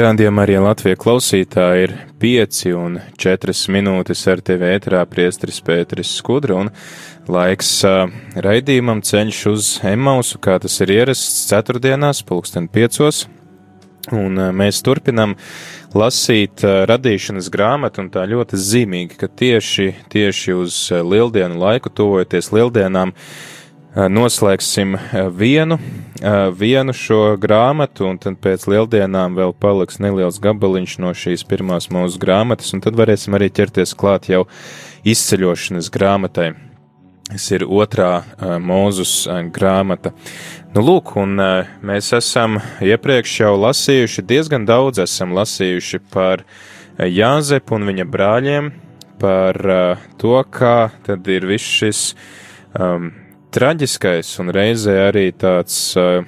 Rādījumā arī Latvijas klausītāji ir 5 un 4 minūtes ar tevi ētrā priestris Pēteris Skudra un laiks uh, raidījumam ceļš uz Emausu, kā tas ir ierasts ceturtdienās, pulksten 5. Un uh, mēs turpinam lasīt uh, radīšanas grāmatu, un tā ļoti zīmīgi, ka tieši, tieši uz lieldienu laiku, tuvojoties lieldienām, uh, noslēgsim eh, vienu, eh, vienu šo grāmatu, un tad pēc lieldienām vēl paliks neliels gabaliņš no šīs pirmās mūsu grāmatas, un tad varēsim arī ķerties klāt jau izceļošanas grāmatai. Tas ir otrā mūzus grāmata. Nu, lūk, un mēs esam iepriekš jau lasījuši, diezgan daudz esam lasījuši par Jāzepu un viņa brāļiem, par to, kā tad ir viss šis um, traģiskais un reizē arī tāds uh,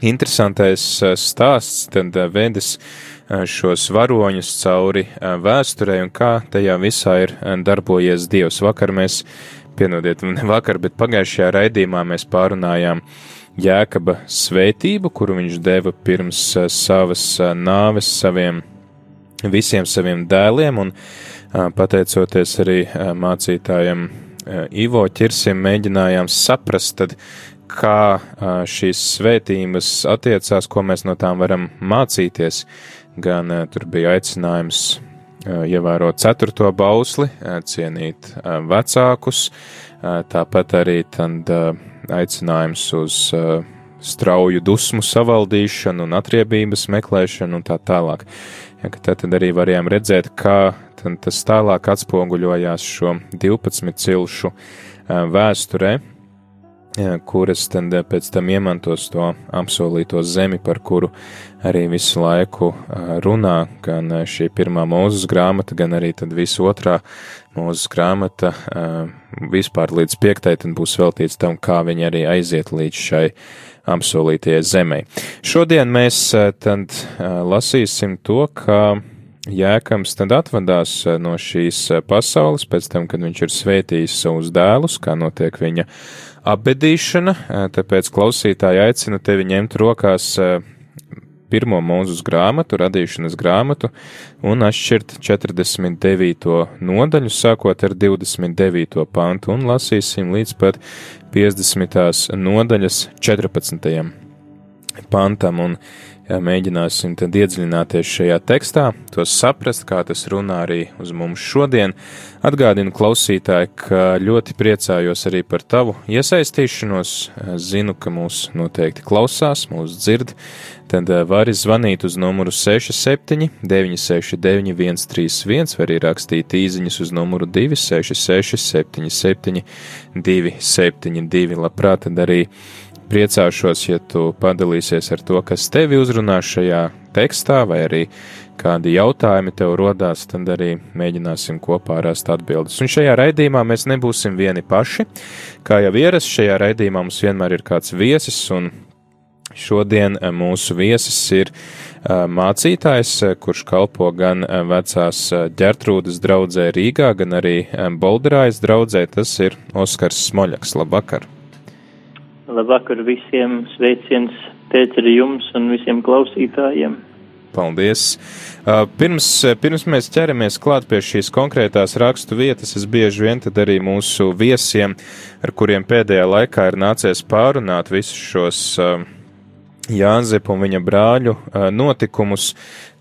interesantais uh, stāsts, tad uh, vedis uh, šos varoņus cauri vēsturē un kā tajā visā ir darbojies Dievs. Vakar mēs, pienodiet, ne vakar, bet pagājušajā raidījumā mēs pārunājām Jēkaba svētību, kuru viņš deva pirms savas nāves saviem visiem saviem dēliem un pateicoties arī mācītājiem Eh, Ivo ķirsim mēģinājām saprast, tad, kā eh, šīs svētības attiecās, ko mēs no tām varam mācīties. Gan eh, tur bija aicinājums ievērot ceturto bausli, cienīt vecākus, tāpat arī tad aicinājums uz strauju dusmu savaldīšanu un atriebības meklēšanu un tā tālāk. Ja, tad arī varējām redzēt, kā tad tas tālāk atspoguļojās šo 12 cilšu vēsturē, kuras tad pēc tam iemantos to apsolīto zemi, par kuru arī visu laiku runā, gan šī pirmā mūzes grāmata, gan arī tad visu otrā mūzes grāmata, vispār līdz piektai tad būs veltīts tam, kā viņi arī aiziet līdz šai apsolītajai zemei. Šodien mēs tad lasīsim to, ka Jēkams tad atvadās eh, no šīs eh, pasaules pēc tam, kad viņš ir svētījis savus dēlus, kā notiek viņa apbedīšana, eh, tāpēc klausītāji aicina tevi ņemt rokās pirmo mūzus grāmatu, radīšanas grāmatu, un atšķirt 49. nodaļu, sākot ar 29. pantu, un lasīsim līdz pat 50. nodaļas 14. pantam. Un mēģināsim tad iedziļināties šajā tekstā, to saprast, kā tas runā arī uz mums šodien. Atgādinu klausītāji, ka ļoti priecājos arī par tavu iesaistīšanos. Zinu, ka mūs noteikti klausās, mūs dzird. Tad eh, vari zvanīt uz numuru 67 969 131 vai arī rakstīt īziņas uz numuru 266 77 272. Labprāt, tad arī priecāšos, ja tu padalīsies ar to, kas tevi uzrunā šajā tekstā, vai arī kādi jautājumi tev rodās, tad arī mēģināsim kopā rast atbildes. Un šajā raidījumā mēs nebūsim vieni paši. Kā jau ierasts, šajā raidījumā mums vienmēr ir kāds viesis, un šodien eh, mūsu viesis ir eh, mācītājs, eh, kurš kalpo gan vecās ģertrūdas draudzē Rīgā, gan arī Bolderājas draudzē. Tas ir Oskars Smoļaks. Labvakar! Labvakar visiem, sveiciens Pēteri jums un visiem klausītājiem. Paldies! Uh, pirms, pirms mēs ķeramies klāt pie šīs konkrētās rakstu vietas, es bieži vien tad arī mūsu viesiem, ar kuriem pēdējā laikā ir nācies pārunāt visus šos uh, Jāzepu un viņa brāļu uh, notikumus,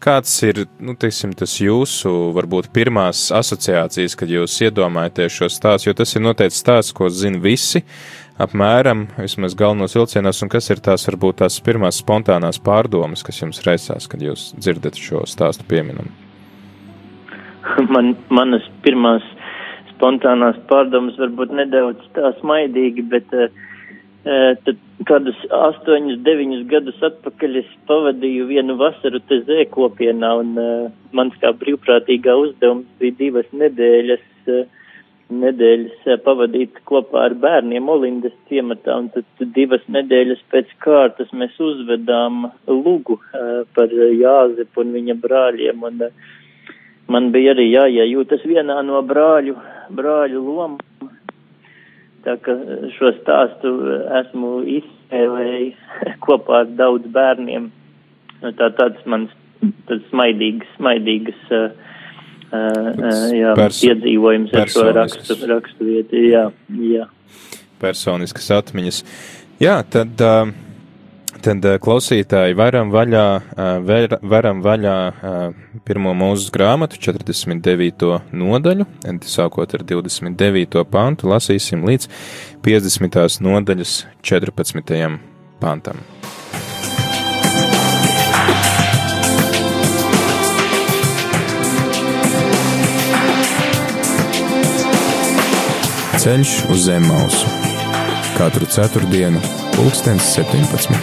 kāds ir, nu, teiksim, tas jūsu, varbūt, pirmās asociācijas, kad jūs iedomājaties šo stāstu, jo tas ir noteikti stāsts, ko zina visi, apmēram, vismaz galvenos vilcienos, un kas ir tās varbūt tās pirmās spontānās pārdomas, kas jums reizās, kad jūs dzirdat šo stāstu pieminam? Man, manas pirmās spontānās pārdomas varbūt nedaudz tā smaidīgi, bet uh, tad kādus astoņus, deviņus gadus atpakaļ es pavadīju vienu vasaru te zēkopienā un uh, mans kā brīvprātīgā uzdevums bija divas nedēļas, uh, nedēļas pavadīt kopā ar bērniem Olindas ciematā un tad, divas nedēļas pēc kārtas mēs uzvedām lugu uh, par Jāzepu un viņa brāļiem un uh, man bija arī jāiejūtas vienā no brāļu, brāļu lomām. Tā ka šo stāstu esmu izspēlējis kopā ar daudz bērniem. Nu, tā tāds mans tāds smaidīgs, smaidīgas, uh, jā, Pers piedzīvojums ar šo rakstu, rakstu vietu. Jā, jā. Personiskas atmiņas. Jā, tad. Uh, Tad eh, klausītāji varam vaļā, eh, varam vaļā eh, pirmo mūzes grāmatu, 49. nodaļu, sākot ar 29. pantu, lasīsim līdz 50. nodaļas 14. pantam. Ceļš uz zem mausu katru ceturtdienu pulkstens 17.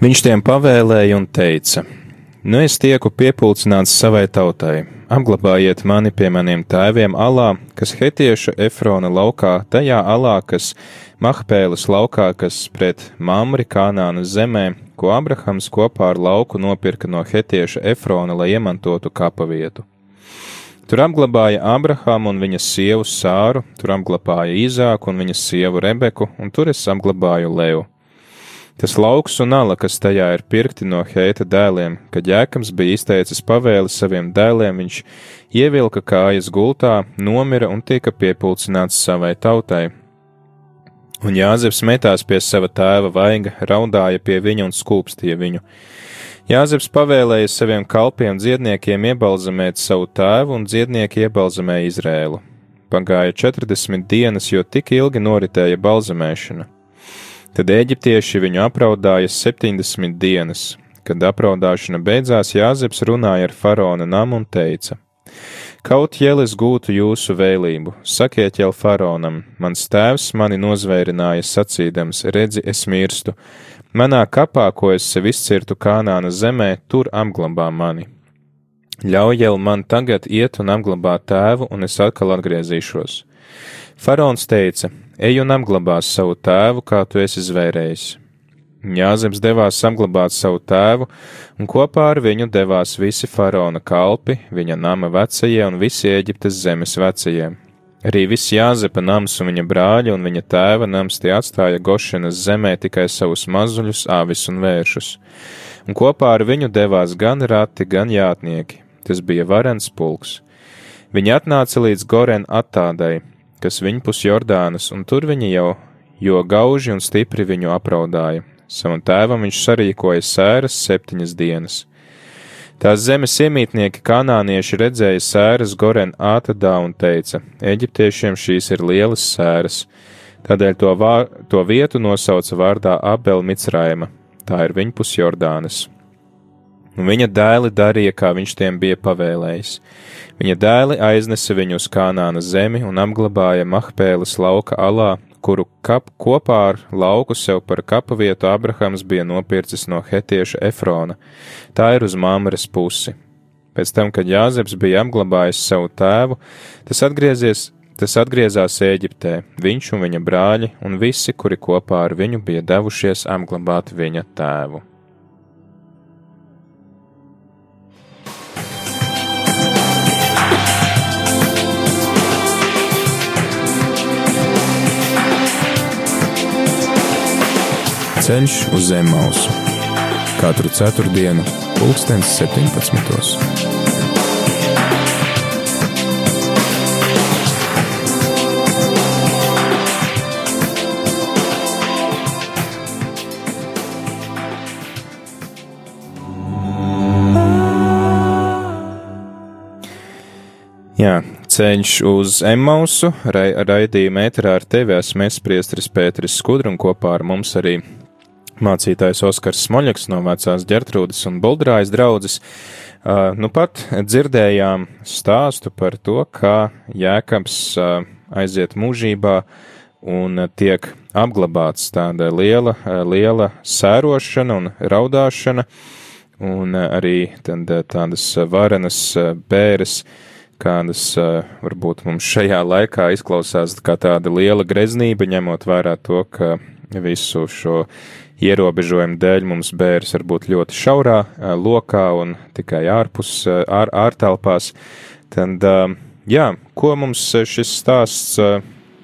Viņš tiem pavēlēja un teica: Nu, es tieku piepulcināts savai tautai, apglabājiet mani pie maniem tēviem alā, kas hetieša Efrona laukā, tajā alā, kas Mahpēlas laukā, kas pret Mamri Kanānu zemē, ko Abrahams kopā ar lauku nopirka no hetieša Efrona, lai iemantotu kapavietu. Tur apglabāja Abrahamu un viņa sievu Sāru, tur apglabāja Īzāku un viņa sievu Rebeku, un tur es apglabāju Leju. Tas lauks un ala, kas tajā ir pirkti no Heita dēliem, kad Jēkams bija izteicis pavēli saviem dēliem, viņš ievilka kājas gultā, nomira un tika piepulcināts savai tautai. Un Jāzeps metās pie sava tēva vaiga, raudāja pie viņa un skūpstīja viņu. Jāzeps pavēlēja saviem kalpiem dziedniekiem iebalzamēt savu tēvu, un dziednieki iebalzamēja Izrēlu. Pagāja četrdesmit dienas, jo tik ilgi noritēja balzamēšana. Tad eģiptieši viņu apraudāja 70 dienas. Kad apraudāšana beidzās, Jāzeps runāja ar faraona namu un teica: Kaut jēlis gūtu jūsu vēlību, sakiet jau faraonam, mans tēvs mani nozvērināja sacīdams, redzi, es mirstu. Manā kapā, ko es sev izcirtu Kānāna zemē, tur apglabā mani. Ļauj jau man tagad iet un apglabāt tēvu, un es atkal atgriezīšos. Faraons teica: Ej un apglabās savu tēvu, kā tu esi zvērējis. Jāzems devās apglabāt savu tēvu, un kopā ar viņu devās visi faraona kalpi, viņa nama vecajie un visi Eģiptes zemes vecajie. Arī viss Jāzepa nams un viņa brāļa un viņa tēva nams tie atstāja Gošanas zemē tikai savus mazuļus, avis un vēršus, un kopā ar viņu devās gan rati, gan jātnieki. Tas bija varens pulks. Viņi atnāca līdz Goren attādai, kas viņpus Jordānas, un tur viņi jau, jo gauži un stipri viņu apraudāja. Savam tēvam viņš sarīkoja sēras septiņas dienas. Tās zemes iemītnieki kanānieši redzēja sēras Goren ātadā un teica: Eģiptiešiem šīs ir lielas sēras, tādēļ to, vār, to vietu nosauca vārdā Abel Micraima, tā ir viņpus Jordānas. Un viņa dēli darīja, kā viņš tiem bija pavēlējis. Viņa dēli aiznesa viņu uz Kanāna zemi un apglabāja Mahpēles lauka alā, kuru kap, kopā ar lauku sev par kapa vietu Abrahams bija nopircis no hetieša Efrona. Tā ir uz Māmaras pusi. Pēc tam, kad Jāzeps bija apglabājis savu tēvu, tas atgriezies, tas atgriezās Ēģiptē, viņš un viņa brāļi un visi, kuri kopā ar viņu bija devušies apglabāt viņa tēvu. Ceļš uz zem mausu katru ceturtdienu, pulkstens 17. Jā, Ceļš uz Emausu, raidījuma eterā ar tevi esmu es, Priestris Pēteris Skudru, un kopā ar mums arī mācītājs Oskars Smoļaks no vecās ģertrūdas un Boldrājas draudzes. Nu pat dzirdējām stāstu par to, kā Jēkabs aiziet mūžībā un tiek apglabāts tāda liela, liela sērošana un raudāšana, un arī tad, tādas varenas bēres, kādas varbūt mums šajā laikā izklausās kā tāda liela greznība, ņemot vērā to, ka visu šo ierobežojumu dēļ mums bērs var būt ļoti šaurā lokā un tikai ārpus, ār, ārtelpās. Tad, jā, ko mums šis stāsts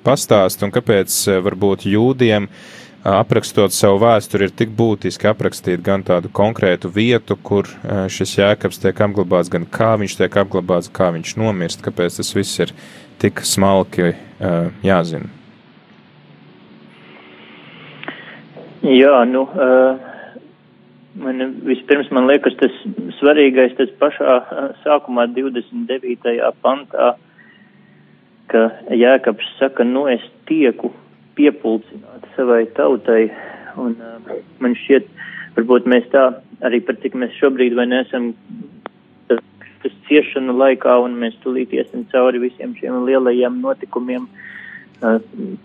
pastāst un kāpēc varbūt jūdiem aprakstot savu vēsturi ir tik būtiski aprakstīt gan tādu konkrētu vietu, kur šis jēkabs tiek apglabāts, gan kā viņš tiek apglabāts, kā viņš nomirst, kāpēc tas viss ir tik smalki jāzina. Jā, nu, man vispirms man liekas tas svarīgais tas pašā sākumā 29. pantā, ka Jēkabs saka, nu es tieku piepulcināt savai tautai, un man šķiet, varbūt mēs tā arī par cik mēs šobrīd vai nesam tas ciešanu laikā, un mēs tulīt iesim cauri visiem šiem lielajiem notikumiem. Uh,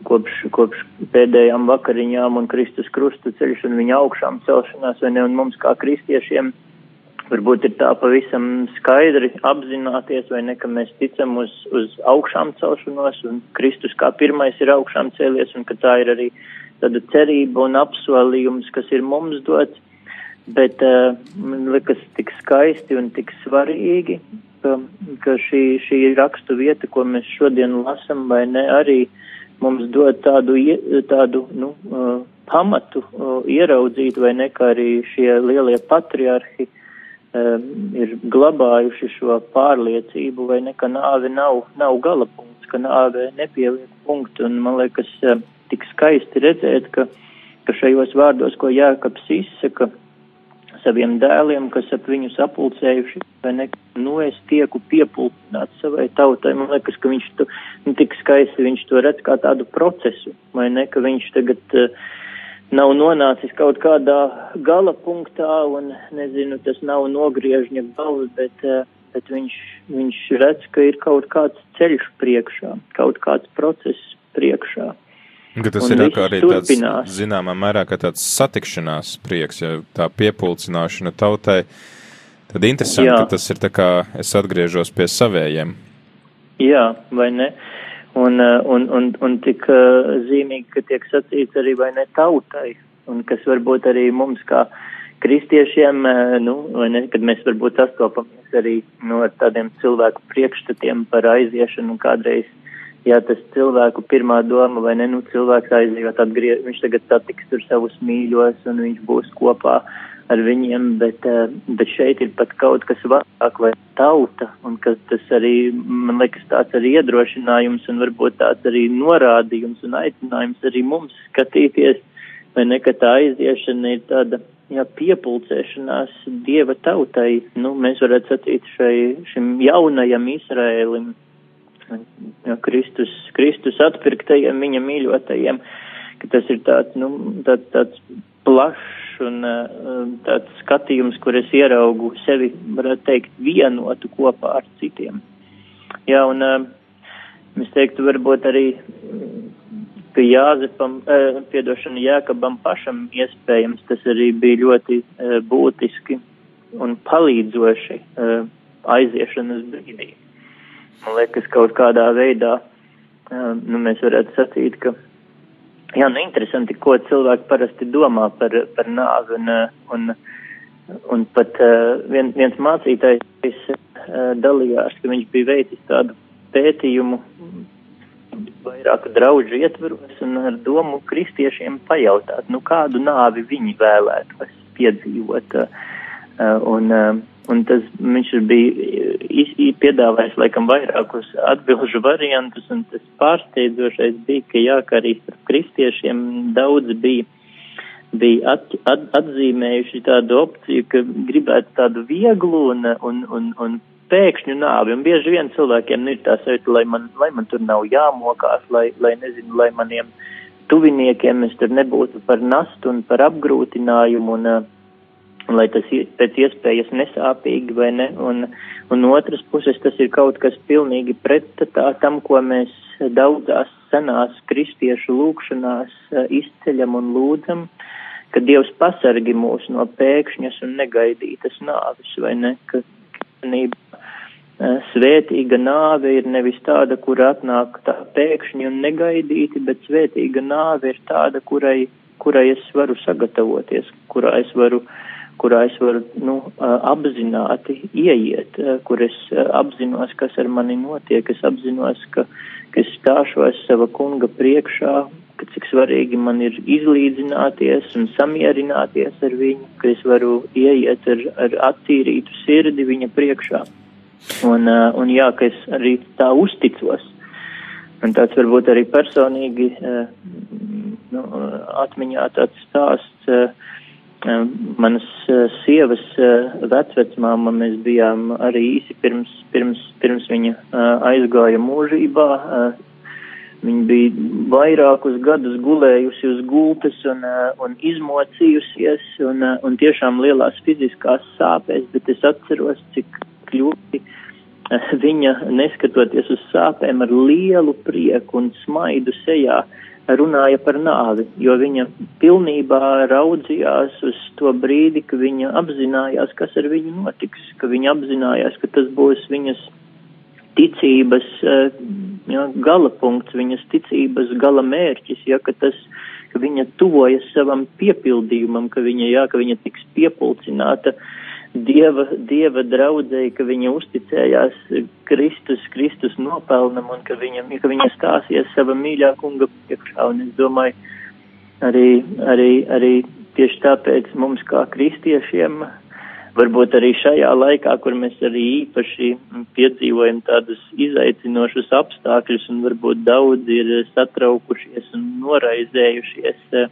kopš, kopš pēdējām vakariņām un Kristus krusta ceļš un viņa augšām celšanās, vai ne, un mums kā kristiešiem varbūt ir tā pavisam skaidri apzināties, vai ne, ka mēs ticam uz, uz augšām celšanos, un Kristus kā pirmais ir augšām cēlies, un ka tā ir arī tāda cerība un apsolījums, kas ir mums dots, bet uh, man liekas tik skaisti un tik svarīgi, ka, ka šī, šī rakstu vieta, ko mēs šodien lasam, vai ne, arī uh, mums dod tādu, tādu nu, uh, pamatu uh, ieraudzīt, vai ne, kā arī šie lielie patriarhi um, ir glabājuši šo pārliecību, vai ne, ka nāve nav, nav gala punkts, ka nāve nepieliek punktu, un man liekas, uh, tik skaisti redzēt, ka, ka šajos vārdos, ko Jākaps izsaka, saviem dēliem, kas ap viņu sapulcējuši, vai ne, nu es tieku piepulcināts savai tautai. Man liekas, ka viņš to, nu, tik skaisti viņš to redz kā tādu procesu, vai ne, ka viņš tagad uh, nav nonācis kaut kādā gala punktā un, nezinu, tas nav nogriežņa galva, bet, uh, bet viņš, viņš redz, ka ir kaut kāds ceļš priekšā, kaut kāds process priekšā. Ka tas ir arī turpinās. tāds, zināmā mērā, ka tāds satikšanās prieks, ja tā piepulcināšana tautai, tad interesanti, Jā. ka tas ir tā kā es atgriežos pie savējiem. Jā, vai ne? Un, uh, un, un, un tik uh, zīmīgi, ka tiek sacīts arī vai ne tautai, un kas varbūt arī mums kā kristiešiem, uh, nu, vai ne, kad mēs varbūt sastopamies arī no nu, tādiem cilvēku priekšstatiem par aiziešanu kādreiz jā, tas cilvēku pirmā doma, vai ne, nu, cilvēks aizjūt atgriež, viņš tagad satiks tur savus mīļos un viņš būs kopā ar viņiem, bet, eh, bet šeit ir pat kaut kas vairāk vai tauta, un ka tas arī, man liekas, tāds arī iedrošinājums un varbūt tāds arī norādījums un aicinājums arī mums skatīties, vai ne, ka tā aiziešana ir tāda, jā, piepulcēšanās dieva tautai, nu, mēs varētu sacīt šai, šim jaunajam Izraēlim, ja, Kristus, Kristus atpirktajiem, viņa mīļotajiem, ka tas ir tāds, nu, tāds, tāds plašs un uh, tāds skatījums, kur es ieraugu sevi, varētu teikt, vienotu kopā ar citiem. Jā, un uh, es teiktu, varbūt arī, ka Jāzepam, uh, piedošana Jākabam pašam iespējams tas arī bija ļoti uh, būtiski un palīdzoši uh, aiziešanas brīdī man liekas, kaut kādā veidā, nu, mēs varētu sacīt, ka, jā, nu, interesanti, ko cilvēki parasti domā par, par nāvi, un, un, un pat vien, viens mācītājs dalījās, ka viņš bija veicis tādu pētījumu vairāku draugu ietveros un ar domu kristiešiem pajautāt, nu, kādu nāvi viņi vēlētos piedzīvot. Un, Un tas viņš bija piedāvājis laikam vairākus atbilžu variantus, un tas pārsteidzošais bija, ka jā, ka arī starp kristiešiem daudz bija, bija at, at, atzīmējuši tādu opciju, ka gribētu tādu vieglu un, un, un, un pēkšņu nāvi, un bieži vien cilvēkiem ir tā sajūta, lai man, lai man tur nav jāmokās, lai, lai nezinu, lai maniem tuviniekiem es tur nebūtu par nastu un par apgrūtinājumu, un, un lai tas pēc iespējas nesāpīgi vai ne, un, un otras puses tas ir kaut kas pilnīgi prettatā tam, ko mēs daudzās senās kristiešu lūkšanās izceļam un lūdzam, ka Dievs pasargi mūs no pēkšņas un negaidītas nāvis, vai ne, ka svētīga nāve ir nevis tāda, kur atnāk tā pēkšņi un negaidīti, bet svētīga nāve ir tāda, kurai, kurai es varu sagatavoties, kurā es varu, kurā es varu nu, apzināti ieiet, kur es apzinos, kas ar mani notiek, es apzinos, ka, ka es stāšos sava kunga priekšā, ka cik svarīgi man ir izlīdzināties un samierināties ar viņu, ka es varu ieiet ar, ar attīrītu sirdi viņa priekšā. Un, un jā, ka es arī tā uzticos. Un tāds varbūt arī personīgi nu, atmiņā tāds stāsts. Uh, manas sievas vecvecmāma mēs bijām arī īsi pirms, pirms, pirms viņa aizgāja mūžībā. Viņa bija vairākus gadus gulējusi uz gultas un, un izmocījusies un, un tiešām lielās fiziskās sāpēs, bet es atceros, cik ļoti viņa, neskatoties uz sāpēm, ar lielu prieku un smaidu sejā runāja par nāvi, jo viņa pilnībā raudzījās uz to brīdi, ka viņa apzinājās, kas ar viņu notiks, ka viņa apzinājās, ka tas būs viņas ticības jā, gala punkts, viņas ticības gala mērķis, ja, ka tas, ka viņa tuvojas savam piepildījumam, ka viņa, jā, ka viņa tiks piepulcināta uh, dieva, dieva draudzēji, ka viņa uzticējās Kristus, Kristus nopelnam un ka viņa, ka viņa stāsies sava mīļā kunga priekšā. Un es domāju, arī, arī, arī tieši tāpēc mums kā kristiešiem, varbūt arī šajā laikā, kur mēs arī īpaši piedzīvojam tādus izaicinošus apstākļus un varbūt daudz ir satraukušies un noraizējušies,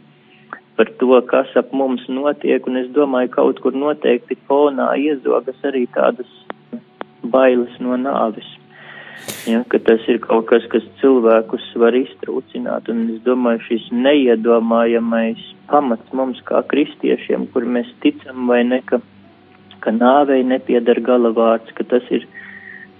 par to, kas ap mums notiek, un es domāju, kaut kur noteikti fonā iezogas arī tādas bailes no nāvis. Ja, ka tas ir kaut kas, kas cilvēkus var iztrūcināt, un es domāju, šis neiedomājamais pamats mums kā kristiešiem, kur mēs ticam vai ne, ka, ka nāvei nepiedara galavārds, ka tas ir,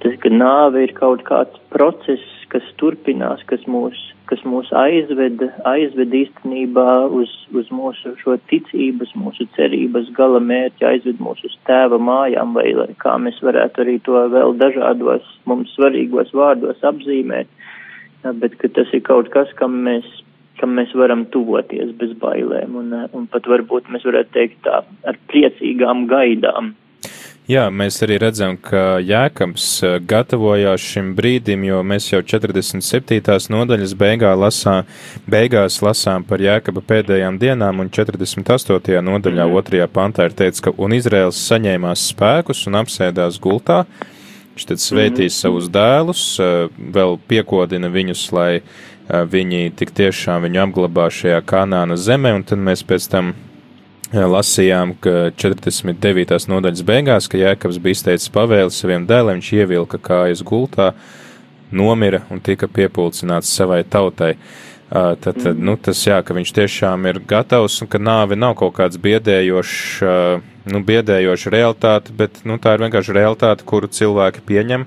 tas, ka nāve ir kaut kāds process, kas turpinās, kas mūs kas mūs aizved, aizved īstenībā uz, uz mūsu šo ticības, mūsu cerības gala mērķi, aizved mūs uz tēva mājām, vai kā mēs varētu arī to vēl dažādos mums svarīgos vārdos apzīmēt, bet ka tas ir kaut kas, kam mēs, kam mēs varam tuvoties bez bailēm, un, un pat varbūt mēs varētu teikt tā ar priecīgām gaidām. Jā, mēs arī redzam, ka Jēkabs eh, gatavojās šim brīdim, jo mēs jau 47. nodaļas beigā lasā, beigās lasām par Jēkaba pēdējām dienām, un 48. nodaļā mm. otrajā pantā ir teikts, ka un Izraels saņēmās spēkus un apsēdās gultā. Viņš tad svētīs mm. savus dēlus, eh, vēl piekodina viņus, lai eh, viņi tik tiešām viņu apglabā šajā kanāna zemē, un tad mēs pēc tam lasījām, ka 49. nodaļas beigās, ka Jēkabs bija izteicis pavēli saviem dēliem, viņš ievilka kājas gultā, nomira un tika piepulcināts savai tautai. Tad, tad nu, tas jā, ka viņš tiešām ir gatavs un ka nāve nav kaut kāds biedējošs, nu, biedējoša realitāte, bet, nu, tā ir vienkārši realitāte, kuru cilvēki pieņem,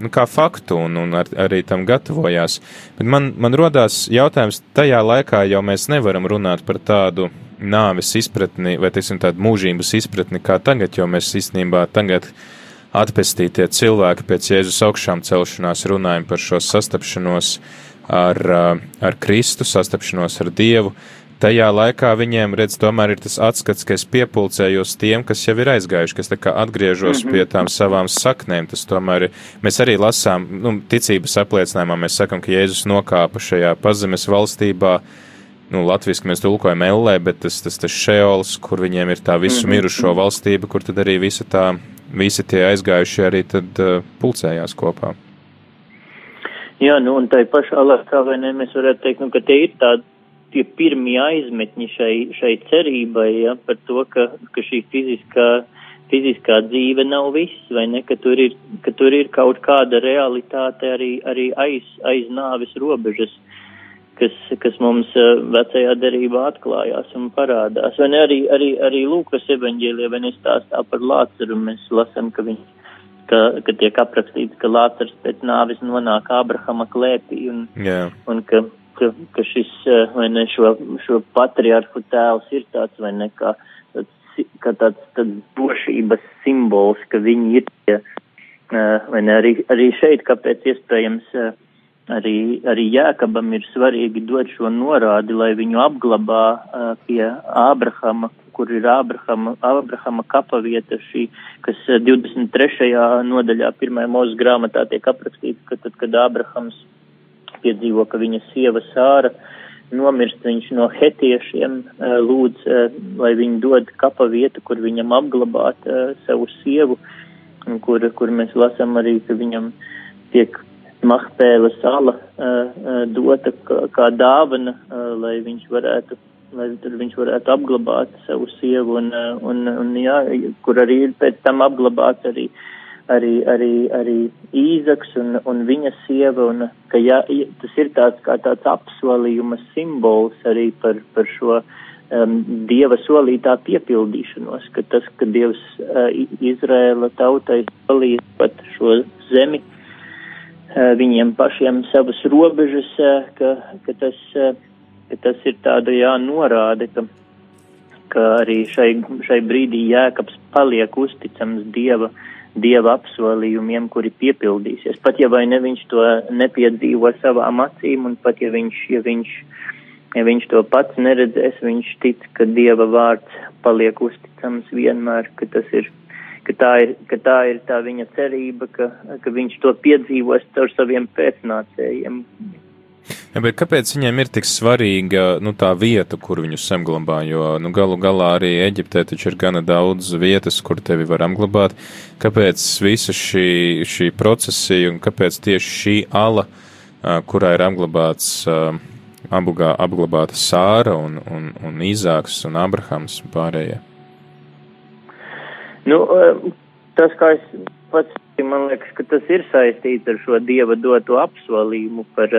nu, kā faktu un, un ar, arī tam gatavojās. Bet man, man rodās jautājums, tajā laikā jau mēs nevaram runāt par tādu nāves izpratni, vai teiksim tādu mūžības izpratni kā tagad, jo mēs īstenībā tagad atpestītie cilvēki pēc Jēzus augšām celšanās runājam par šo sastapšanos ar, ar Kristu, sastapšanos ar Dievu. Tajā laikā viņiem, redz, tomēr ir tas atskats, ka es piepulcējos tiem, kas jau ir aizgājuši, kas tā kā atgriežos mm -hmm. pie tām savām saknēm. Tas tomēr ir, mēs arī lasām, nu, ticības apliecinājumā mēs sakam, ka Jēzus nokāpa šajā pazemes valstībā, uh, nu, latviešu mēs tulkojam ellē, bet tas, tas, tas šeols, kur viņiem ir tā visu -hmm. mirušo valstība, kur tad arī visa tā, visi tie aizgājušie arī tad uh, pulcējās kopā. Jā, nu, un tai pašā laikā, vai ne, mēs varētu teikt, nu, ka tie ir tādi tie pirmie aizmetņi šai, šai cerībai, ja, par to, ka, ka šī fiziskā fiziskā dzīve nav viss, vai ne, ka tur ir, ka tur ir kaut kāda realitāte arī, arī aiz, aiz nāvis robežas, kas, kas mums uh, vecajā derībā atklājās un parādās. Vai ne, arī, arī, arī Lūkas evaņģēlie, vai ne stāstā par Lāceru, mēs lasam, ka viņš, ka, ka tiek aprakstīts, ka Lācers pēc nāvis nonāk Abrahama klēpī un, yeah. un ka, ka, ka šis, vai ne, šo, šo patriarhu tēls ir tāds, vai ne, kā, uh, kā tāds, tāds drošības simbols, ka viņi ir tie, vai ne, arī, arī šeit, kāpēc iespējams arī, arī Jēkabam ir svarīgi dot šo norādi, lai viņu apglabā pie Ābrahama, kur ir Ābrahama, Ābrahama kapa vieta šī, kas 23. nodaļā pirmajā mūzes grāmatā tiek aprakstīts, ka tad, kad Ābrahams piedzīvo, ka viņa sieva Sāra, uh, nomirst viņš no hetiešiem, eh, lūdz, eh, lai viņi dod kapa vietu, kur viņam apglabāt savu sievu, kur, kur mēs lasam arī, ka viņam tiek Mahpēla sala dota kā, dāvana, lai viņš varētu, lai tur viņš varētu apglabāt savu sievu un, un, un jā, kur arī ir pēc tam apglabāts arī arī, arī, arī Īzaks un, un viņa sieva, un ka jā, tas ir tāds kā tāds apsolījuma simbols arī par, par šo um, Dieva solītā piepildīšanos, ka tas, ka Dievs uh, Izrēla tautai solīja pat šo zemi, viņiem pašiem savas robežas, uh, ka, ka, tas, uh, ka tas ir tāda jā norāde, ka, ka arī šai, šai brīdī Jēkabs paliek uzticams Dieva dieva apsolījumiem, kuri piepildīsies. Pat ja vai ne viņš to nepiedzīvo savām acīm, un pat ja viņš, ja viņš, ja viņš to pats neredzēs, viņš tic, ka dieva vārds paliek uzticams vienmēr, ka tas ir, ka tā ir, ka tā ir tā viņa cerība, ka, ka viņš to piedzīvos caur saviem pēcnācējiem, Ja, bet kāpēc viņiem ir tik svarīga nu, tā vieta, kur viņus apglabā? Jo nu, galu galā arī Eģiptē taču ir gana daudz vietas, kur tevi var apglabāt. Kāpēc visa šī, šī procesija un kāpēc tieši šī ala, kurā ir apglabāts, apglabāta Sāra un, un, un Īzāks un Abrahams un pārējie? Nu, tas, kā es pats Man liekas, ka tas ir saistīts ar šo dieva doto apsolījumu par,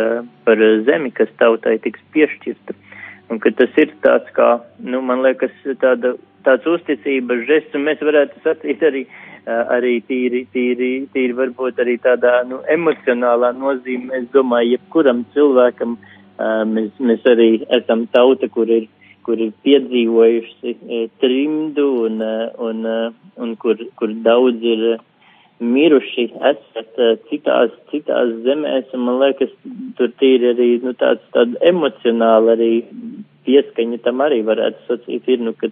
par zemi, kas tautai tiks piešķirta. Un ka tas ir tāds kā, nu, man liekas, tāda, tāds uzticības žests, un mēs varētu sacīt arī, arī tīri, tīri, tīri varbūt arī tādā, nu, emocionālā nozīmē. Es domāju, jebkuram cilvēkam mēs, mēs arī esam tauta, kur ir kur ir piedzīvojuši trimdu un, un, un kur, kur daudz ir miruši esat citās, citās zemēs, un man liekas, tur tīri arī, nu, tāds, tāda emocionāla arī pieskaņa tam arī varētu sacīt, ir, nu, ka,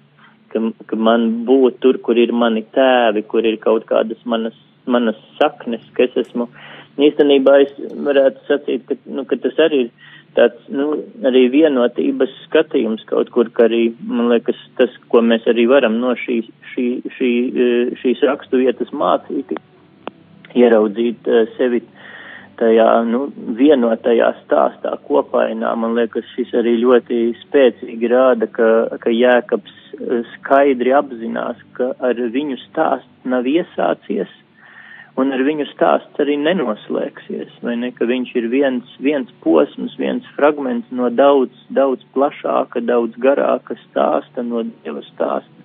ka, ka man būt tur, kur ir mani tēvi, kur ir kaut kādas manas, manas saknes, ka es esmu, īstenībā es varētu sacīt, ka, nu, ka tas arī ir tāds, nu, arī vienotības skatījums kaut kur, ka arī, man liekas, tas, ko mēs arī varam no šī, šī, šī, eh, šīs rakstu vietas mācīt, ieraudzīt uh, sevi tajā nu, vienotajā stāstā kopainā. Man liekas, šis arī ļoti spēcīgi rāda, ka, ka Jēkabs uh, skaidri apzinās, ka ar viņu stāsts nav iesācies un ar viņu stāsts arī nenoslēgsies, vai ne, ka viņš ir viens, viens posms, viens fragments no daudz, daudz plašāka, daudz garāka stāsta, no Dieva stāsta.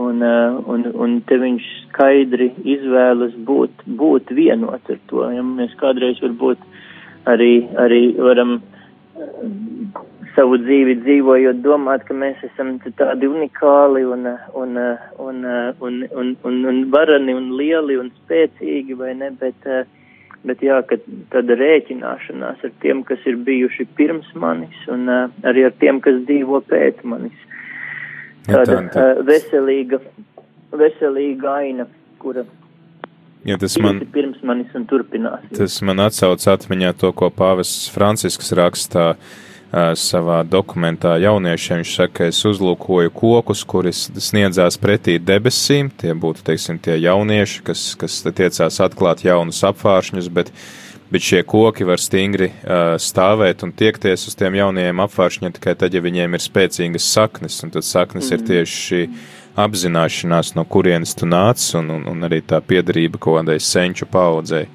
Un, eh, un, un te viņš skaidri izvēlas būt, būt vienot ar to. Ja mēs kādreiz varbūt arī, arī varam savu dzīvi dzīvojot, domāt, ka mēs esam tādi unikāli un, un, un, un, un, un, un varani un lieli un spēcīgi, vai ne, bet, eh, bet jā, ka tāda rēķināšanās ar tiem, kas ir bijuši pirms manis un arī ar tiem, kas dzīvo pēc manis. Tāda uh, veselīga, veselīga aina, kura Ja tas man, pirms manis un turpinās. Tas man atsauc atmiņā to, ko pāvests Francisks rakstā savā dokumentā jauniešiem. Viņš saka, es uzlūkoju kokus, kuri sniedzās pretī debesīm. Tie būtu, teiksim, tie jaunieši, kas, kas tiecās atklāt jaunus apvāršņus, bet bet šie koki var stingri uh, stāvēt un tiekties uz tiem jaunajiem apvāršņiem tikai tad, ja viņiem ir spēcīgas saknes, un tad saknes mm. ir tieši šī apzināšanās, no kurienes tu nāc, un, un, un arī tā piedarība kaut kādai senču paudzei.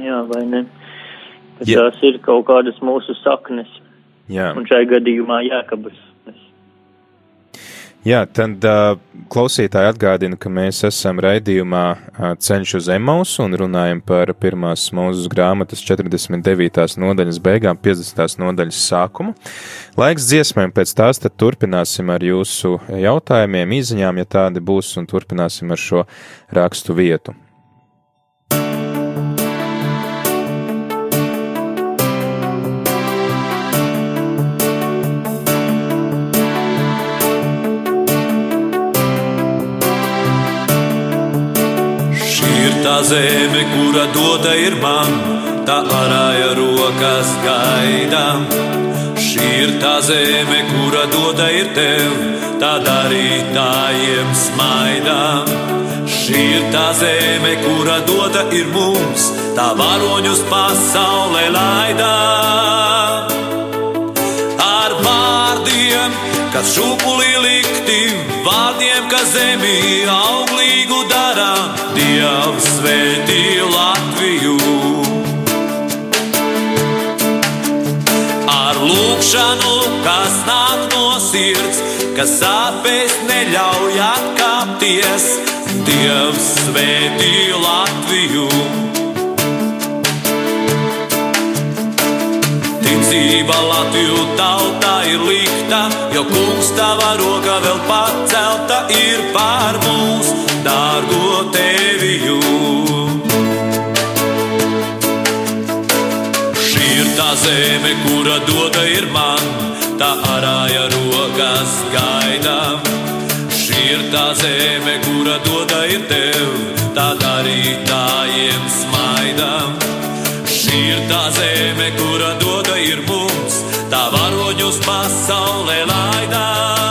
Jā, vai ne? Ka ja. tās ir kaut kādas mūsu saknes. Jā. Un šai gadījumā jākabas. Jā, tad uh, klausītāji atgādina, ka mēs esam raidījumā uh, Ceļš uz Emausu un runājam par pirmās mūzes grāmatas 49. nodaļas beigām, 50. nodaļas sākumu. Laiks dziesmēm pēc tās tad turpināsim ar jūsu jautājumiem, izziņām, ja tādi būs, un turpināsim ar šo rakstu vietu. Tā zeme, kura dota ir man, tā arāja rokas gaidām. Šī ir tā zeme, kura dota ir tev, tā darītājiem smaidām. Šī ir tā zeme, kura dota ir mums, tā varoņus pasaulē laidām. Kas šūpulī likti, vārdiem, kas zemī auglīgu dara, Dievs svētī Latviju. Ar lūkšanu, kas nāk no sirds, kas sāpēs neļauj atkāpties, Dievs svētī Latviju. Ticība Latviju tautā ir likta, jo kungs tava roka vēl pacelta ir pār mums, dārgo teviju. Šī ir tā zeme, kura doda ir man, tā arāja rokas gaidām. Šī ir tā zeme, kura doda ir tev, tā darītājiem smaidām. Šī ir tā zeme, kura doda ir mums, tā varoņus pasaulē laidām.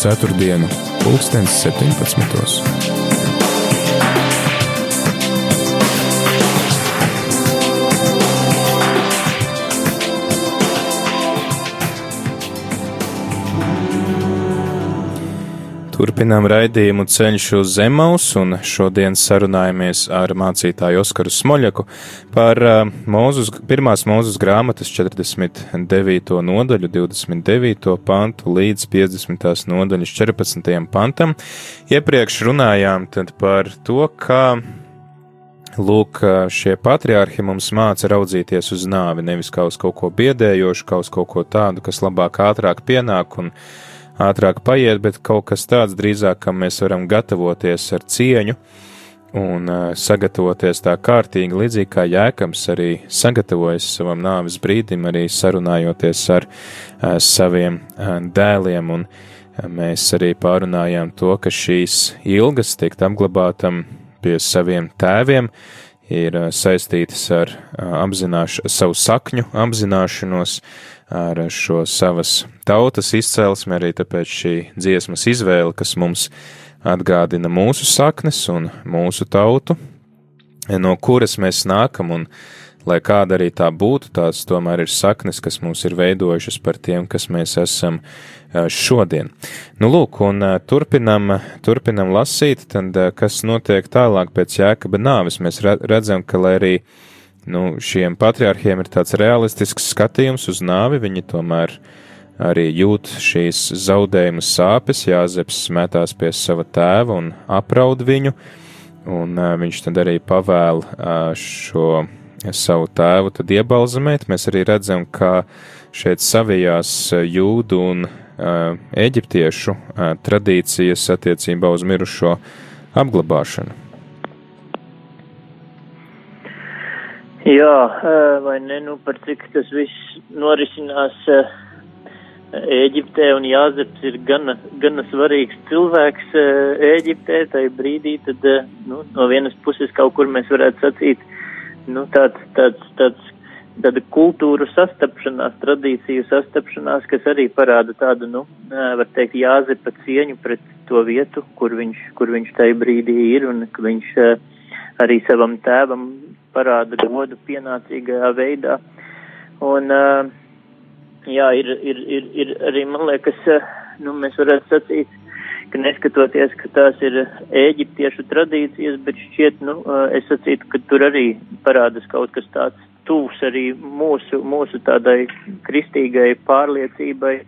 Ceturtdienu, pulkstens 17. Turpinām raidījumu ceļš uz Zemaus, un šodien sarunājamies ar mācītāju Oskaru Smoļaku par uh, mūzus, pirmās mūzes grāmatas 49. nodaļu, 29. pantu līdz 50. nodaļas 14. pantam. Iepriekš runājām par to, kā Lūk, šie patriārhi mums māca raudzīties uz nāvi, nevis kā uz kaut ko biedējošu, kā uz kaut ko tādu, kas labāk ātrāk pienāk un ātrāk paiet, bet kaut kas tāds drīzāk, kam mēs varam gatavoties ar cieņu un sagatavoties tā kārtīgi, līdzīgi kā Jēkabs arī sagatavojas savam nāves brīdim, arī sarunājoties ar saviem dēliem, un mēs arī pārunājām to, ka šīs ilgas tiek apglabātam pie saviem tēviem, ir saistītas ar apzināšu, savu sakņu apzināšanos, ar šo savas tautas izcelsmi, arī tāpēc šī dziesmas izvēle, kas mums atgādina mūsu saknes un mūsu tautu, no kuras mēs nākam, un lai kāda arī tā būtu, tās tomēr ir saknes, kas mūs ir veidojušas par tiem, kas mēs esam šodien. Nu, lūk, un turpinam, turpinam lasīt, tad kas notiek tālāk pēc jēkaba nāves, mēs redzam, ka, lai arī nu, šiem patriārhiem ir tāds realistisks skatījums uz nāvi, viņi tomēr arī jūt šīs zaudējuma sāpes, Jāzeps metās pie sava tēva un apraud viņu, un uh, viņš tad arī pavēl uh, šo savu tēvu tad iebalzamēt. Mēs arī redzam, ka šeit savijās jūdu un uh, eģiptiešu uh, tradīcijas attiecībā uz mirušo apglabāšanu. Jā, vai ne, nu par cik tas viss norisinās Ēģiptē un Jāzeps ir gana, gana svarīgs cilvēks Ēģiptē, tai brīdī, tad, nu, no vienas puses kaut kur mēs varētu sacīt, nu, tāds, tāds, tāds, tāda kultūru sastapšanās, tradīciju sastapšanās, kas arī parāda tādu, nu, var teikt, Jāzepa cieņu pret to vietu, kur viņš, kur viņš tai brīdī ir un viņš arī savam tēvam parāda godu pienācīgajā veidā. Un, jā, ir, ir, ir, ir arī, man liekas, nu, mēs varētu sacīt, ka neskatoties, ka tās ir ēģiptiešu tradīcijas, bet šķiet, nu, es sacītu, ka tur arī parādas kaut kas tāds tūs arī mūsu, mūsu tādai kristīgai pārliecībai,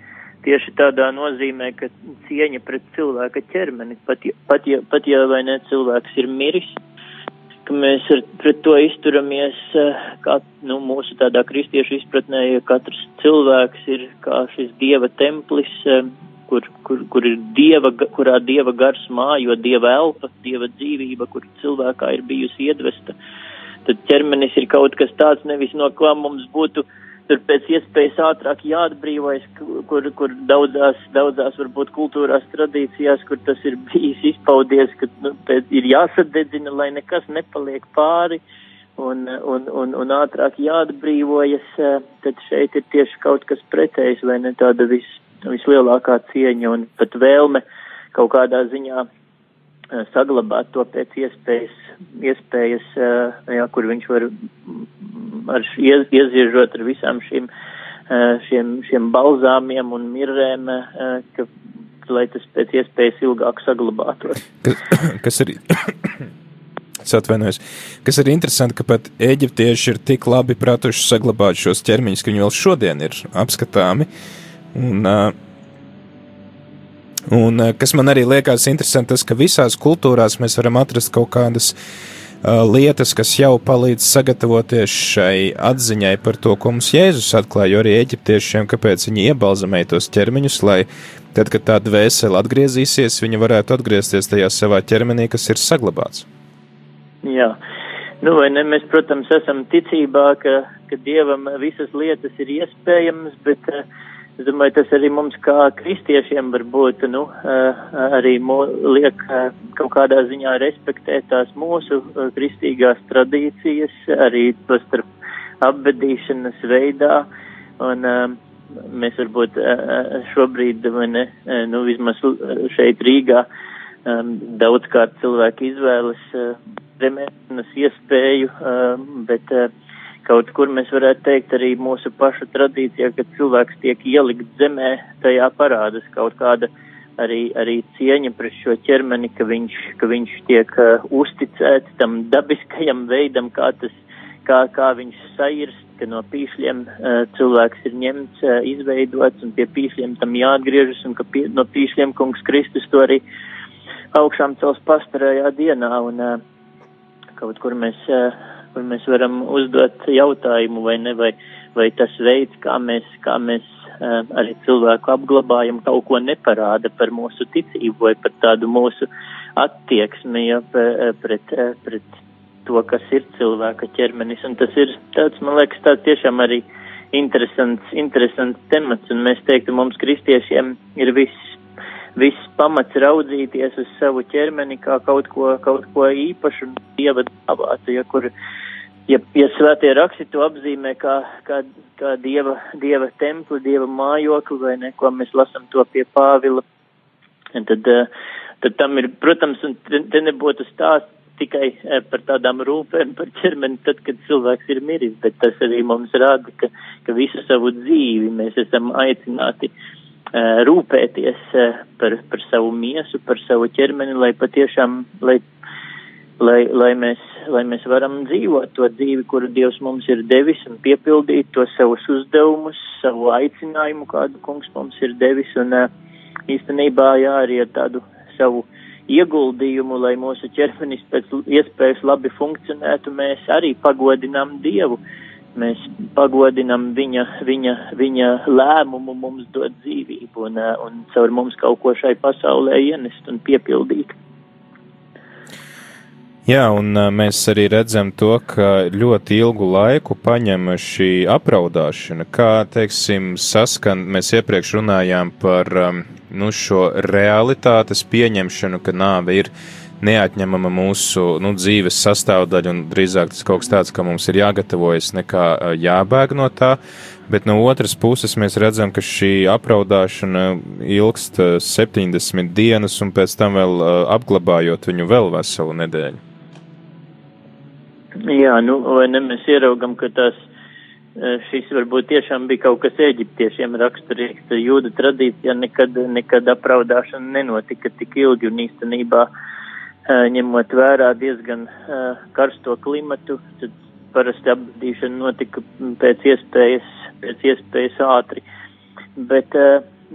tieši tādā nozīmē, ka cieņa pret cilvēka ķermeni, pat, pat, ja, pat ja vai ne cilvēks ir miris, ka mēs ar, pret to izturamies, eh, kā nu, mūsu tādā kristiešu izpratnē, ja katrs cilvēks ir kā šis dieva templis, eh, kur, kur, kur ir dieva, kurā dieva gars mājo, dieva elpa, dieva dzīvība, kur cilvēkā ir bijusi iedvesta. Tad ķermenis ir kaut kas tāds, nevis no kā mums būtu uh, tur pēc iespējas ātrāk jāatbrīvojas, kur, kur daudzās, daudzās varbūt kultūrās tradīcijās, kur tas ir bijis izpaudies, ka nu, ir jāsadedzina, lai nekas nepaliek pāri un, un, un, un ātrāk jāatbrīvojas, tad šeit ir tieši kaut kas pretējs vai ne tāda vis, vislielākā cieņa un pat vēlme kaut kādā ziņā saglabāt to pēc iespējas, iespējas jā, kur viņš var ar iez, ieziežot ar visām šīm, šiem, šiem balzāmiem un mirrēm, ka, lai tas pēc iespējas ilgāk saglabātos. Kas, kas ir? Es atvainojos. Kas ir interesanti, ka pat eģiptieši ir tik labi pratuši saglabāt šos ķermeņus, ka viņi vēl šodien ir apskatāmi. Un, un kas man arī liekas interesanti, tas, ka visās kultūrās mēs varam atrast kaut kādas Uh, lietas, kas jau palīdz sagatavoties šai atziņai par to, ko mums Jēzus atklāja, jo arī eģiptiešiem, kāpēc viņi iebalzamēja tos ķermeņus, lai tad, kad tā dvēsele atgriezīsies, viņi varētu atgriezties tajā savā ķermenī, kas ir saglabāts. Jā. Nu, vai ne, mēs, protams, esam ticībā, ka, ka Dievam visas lietas ir iespējamas, bet uh, Es domāju, tas arī mums kā kristiešiem varbūt, nu, arī liek kaut kādā ziņā respektēt tās mūsu kristīgās tradīcijas, arī to starp apbedīšanas veidā. Un mēs varbūt šobrīd, vai ne, nu, vismaz šeit Rīgā, daudzkārt cilvēki izvēlas remēšanas iespēju, bet Kaut kur mēs varētu teikt arī mūsu pašu tradīcijā, ka cilvēks tiek ielikt zemē, tajā parādas kaut kāda arī, arī cieņa pret šo ķermeni, ka viņš, ka viņš tiek uh, uzticēts tam dabiskajam veidam, kā tas, kā, kā viņš sairst, ka no pīšļiem uh, cilvēks ir ņemts, uh, izveidots un pie pīšļiem tam jāatgriežas un ka pie, no pīšļiem kungs Kristus to arī augšām cels pastarējā dienā un uh, kaut kur mēs, uh, kur mēs varam uzdot jautājumu vai ne, vai, vai tas veids, kā mēs, kā mēs uh, arī cilvēku apglabājam, kaut ko neparāda par mūsu ticību vai par tādu mūsu attieksmi ja, pret, pret to, kas ir cilvēka ķermenis. Un tas ir tāds, man liekas, tāds tiešām arī interesants, interesants temats, un mēs teiktu, mums kristiešiem ir viss, viss pamats raudzīties uz savu ķermeni kā kaut ko, kaut ko īpašu un dieva dāvātu, ja kur, ja, ja svētie raksti to apzīmē kā, kā, kā dieva, dieva templi, dieva mājokli vai ne, ko mēs lasam to pie Pāvila, tad, tad tam ir, protams, un te, te nebūtu stāsts tikai eh, par tādām rūpēm par ķermeni tad, kad cilvēks ir miris, bet tas arī mums rāda, ka, ka visu savu dzīvi mēs esam aicināti uh, rūpēties par, par savu miesu, par savu ķermeni, lai patiešām, lai, lai, lai, mēs, lai mēs varam dzīvot to dzīvi, kuru Dievs mums ir devis un piepildīt to savus uzdevumus, savu aicinājumu, kādu kungs mums ir devis un īstenībā jā, arī ar tādu savu ieguldījumu, lai mūsu ķermenis pēc iespējas labi funkcionētu, mēs arī pagodinām Dievu. Mēs pagodinām viņa, viņa, viņa lēmumu mums dot dzīvību un, un caur mums kaut ko šai pasaulē ienest un piepildīt. Jā, un mēs arī redzam to, ka ļoti ilgu laiku paņem šī apraudāšana, kā, teiksim, saskan, mēs iepriekš runājām par nu, šo realitātes pieņemšanu, ka nāve ir neatņemama mūsu nu, dzīves sastāvdaļa, un drīzāk tas kaut kas tāds, ka mums ir jāgatavojas, nekā jābēg no tā. Bet no otras puses mēs redzam, ka šī apraudāšana ilgst 70 dienas, un pēc tam vēl apglabājot viņu vēl veselu nedēļu. Jā, nu, vai ne mēs ieraugam, ka tās Eh, šis varbūt tiešām bija kaut kas eģiptiešiem raksturīgs. Jūda tradīcijā nekad, nekad apraudāšana nenotika tik ilgi un īstenībā eh, ņemot vērā diezgan eh, karsto klimatu, tad parasti apbedīšana notika pēc iespējas, pēc iespējas ātri. Bet,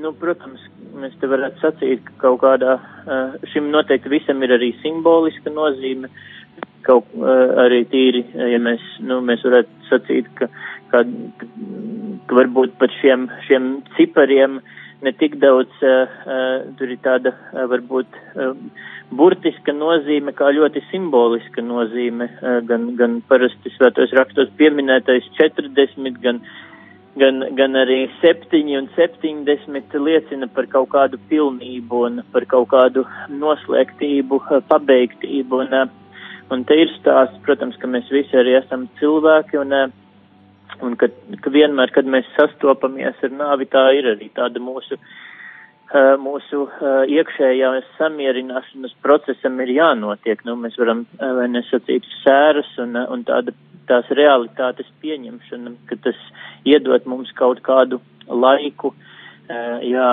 nu, protams, mēs te varētu sacīt, ka kaut kādā šim noteikti visam ir arī simboliska nozīme. Kaut arī tīri, ja mēs, nu, mēs varētu sacīt, ka ka, ka varbūt pat šiem, šiem cipariem ne tik daudz, uh, tur ir tāda uh, varbūt uh, burtiska nozīme, kā ļoti simboliska nozīme, uh, gan, gan parasti svētos rakstos pieminētais 40, gan, gan, gan arī 7 un 70 liecina par kaut kādu pilnību un par kaut kādu noslēgtību, pabeigtību. Un, un te ir stāsts, protams, ka mēs visi arī esam cilvēki un uh, Un ka, ka vienmēr, kad mēs sastopamies ar nāvi, tā ir arī tāda mūsu, uh, mūsu uh, iekšējās samierināšanas procesam ir jānotiek. Nu, mēs varam, vai nesacīt, sēras un, un tāda, tās realitātes pieņemšana, ka tas iedot mums kaut kādu laiku, jā,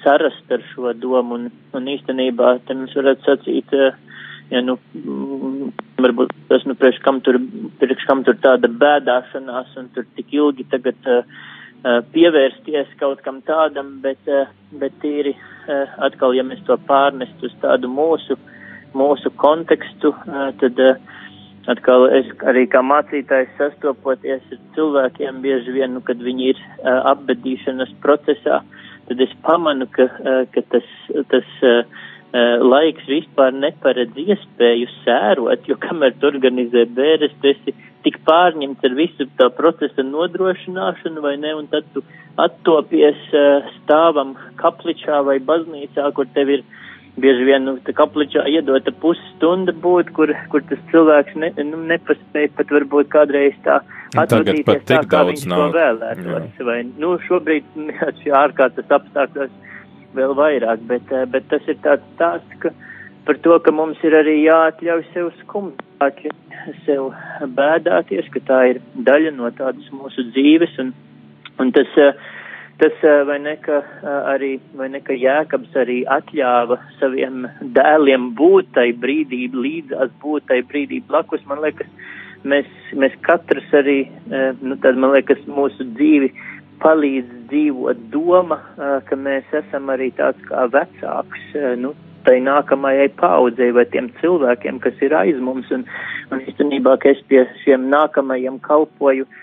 sarast ar šo domu un, un īstenībā, te mēs varētu sacīt, ja, nu, varbūt tas, nu, priekš kam tur, priekš kam tur tāda bēdāšanās un tur tik ilgi tagad uh, pievērsties kaut kam tādam, bet, uh, bet tīri uh, atkal, ja mēs to pārnest uz tādu mūsu, mūsu kontekstu, uh, tad uh, atkal es arī kā mācītājs sastopoties ar cilvēkiem bieži vien, nu, kad viņi ir uh, apbedīšanas procesā, tad es pamanu, ka, uh, ka tas, tas uh, laiks vispār neparedz iespēju sērot, jo kamēr tu organizē bēres, tu esi tik pārņemts ar visu tā procesa nodrošināšanu, vai ne, un tad tu attopies uh, stāvam kapličā vai baznīcā, kur tev ir bieži vien, nu, tā kapličā iedota pusstunda būt, kur, kur tas cilvēks ne, nu, nepaspēja pat varbūt kādreiz tā atvadīties tā, kā viņš nav. to vēlētos, vai, nu, šobrīd, šī ārkārtas apstākļos vēl vairāk, bet, eh, bet tas ir tāds stāsts, ka par to, ka mums ir arī jāatļauj sev skumstāt, sev bēdāties, ka tā ir daļa no tādas mūsu dzīves, un, un tas, eh, tas vai ne, ka arī, vai ne, ka Jēkabs arī atļāva saviem dēliem būt tai brīdī līdzās, būt tai brīdī blakus, man liekas, mēs, mēs katrs arī, nu tad man liekas, mūsu dzīvi palīdz dzīvot doma, ka mēs esam arī tāds kā vecāks, nu, tai nākamajai paudzei vai tiem cilvēkiem, kas ir aiz mums, un, un īstenībā, ka es pie šiem nākamajiem kalpoju, uh,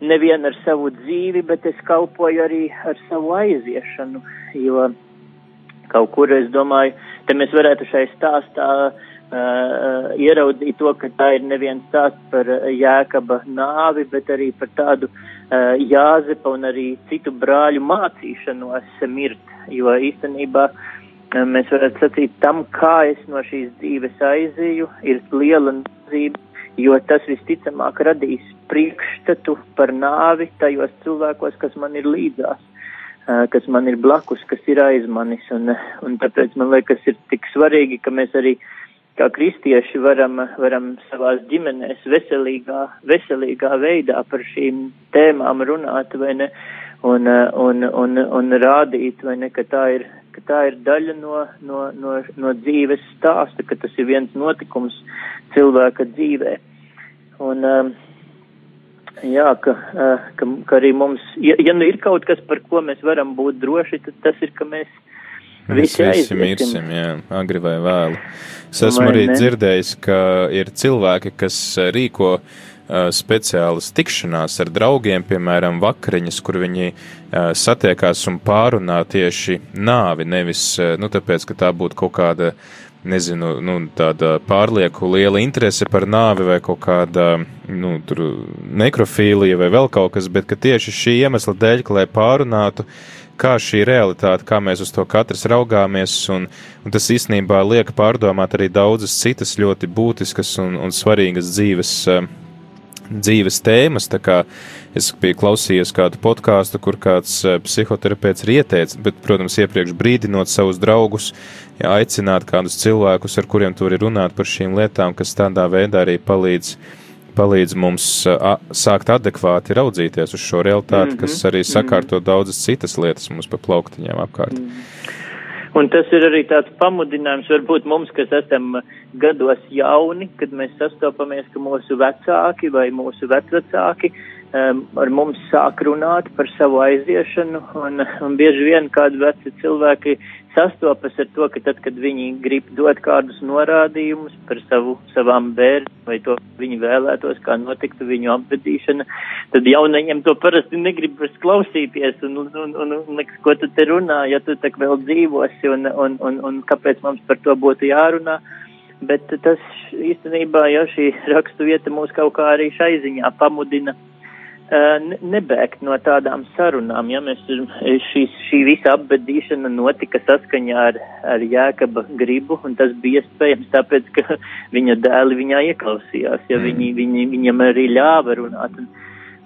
nevien ar savu dzīvi, bet es kalpoju arī ar savu aiziešanu, jo kaut kur es domāju, te mēs varētu šai stāstā uh, ieraudzīt to, ka tā ir neviens stāsts par Jēkaba nāvi, bet arī par tādu uh, Jāzepa un arī citu brāļu mācīšanos mirt, jo īstenībā uh, mēs varētu sacīt tam, kā es no šīs dzīves aizēju, ir liela nozīme jo tas visticamāk radīs priekšstatu par nāvi tajos cilvēkos, kas man ir līdzās, kas man ir blakus, kas ir aiz manis, un, un tāpēc man liekas ir tik svarīgi, ka mēs arī kā kristieši varam, varam savās ģimenēs veselīgā, veselīgā veidā par šīm tēmām runāt, vai ne, un, un, un, un rādīt, vai ne, ka tā ir, ka tā ir daļa no, no, no, no dzīves stāsta, ka tas ir viens notikums cilvēka dzīvē. Un, um, jā, ka, uh, ka, ka arī mums, ja, ja nu ir kaut kas, par ko mēs varam būt droši, tad tas ir, ka mēs visi, mēs visi mirsim, jā, agri vai vēlu. Es esmu vai arī ne? dzirdējis, ka ir cilvēki, kas uh, rīko uh, speciālas tikšanās ar draugiem, piemēram, vakariņas, kur viņi uh, satiekās un pārunā tieši nāvi, nevis, uh, nu, tāpēc, ka tā būtu kaut kāda nezinu, nu, tāda pārlieku liela interese par nāvi vai kaut kāda, nu, tur nekrofīlija vai vēl kaut kas, bet ka tieši šī iemesla dēļ, lai pārunātu, kā šī realitāte, kā mēs uz to katrs raugāmies, un, un tas īstenībā liek pārdomāt arī daudzas citas ļoti būtiskas un, un svarīgas dzīves uh, dzīves tēmas. Es biju klausījies kādu podkāstu, kur kāds eh, psihoterapeits ir ieteicis, bet, protams, iepriekš brīdinot savus draugus, jā, aicināt kādus cilvēkus, ar kuriem tur ir runāt par šīm lietām, kas tādā veidā arī palīdz. Palīdz mums a, sākt adekvāti raudzīties uz šo realitāti, mm -hmm, kas arī sakārto mm -hmm. daudzas citas lietas mums pa plauktiņām apkārt. Mm -hmm. Un tas ir arī tāds pamudinājums varbūt mums, kas esam gados jauni, kad mēs sastopamies, ka mūsu vecāki vai mūsu vecvecāki um, ar mums sāk runāt par savu aiziešanu, un, un bieži vien kādi veci cilvēki sastopas ar to, ka tad, kad viņi grib dot kādus norādījumus par savu, savām bērniem vai to viņi vēlētos, kā notiktu viņu apbedīšana, tad jaunajiem to parasti negrib klausīties un, un, un, un ko tu te runā, ja tu tak vēl dzīvosi un, un, un, un kāpēc mums par to būtu jārunā. Bet tas īstenībā, ja šī rakstu vieta mūs kaut kā arī šai ziņā pamudina nebēgt no tādām sarunām. Ja mēs šīs, šī visa apbedīšana notika saskaņā ar, ar Jēkaba gribu, un tas bija iespējams tāpēc, ka viņa dēli viņā ieklausījās, ja mm. viņi, viņi, viņam arī ļāva runāt. Un,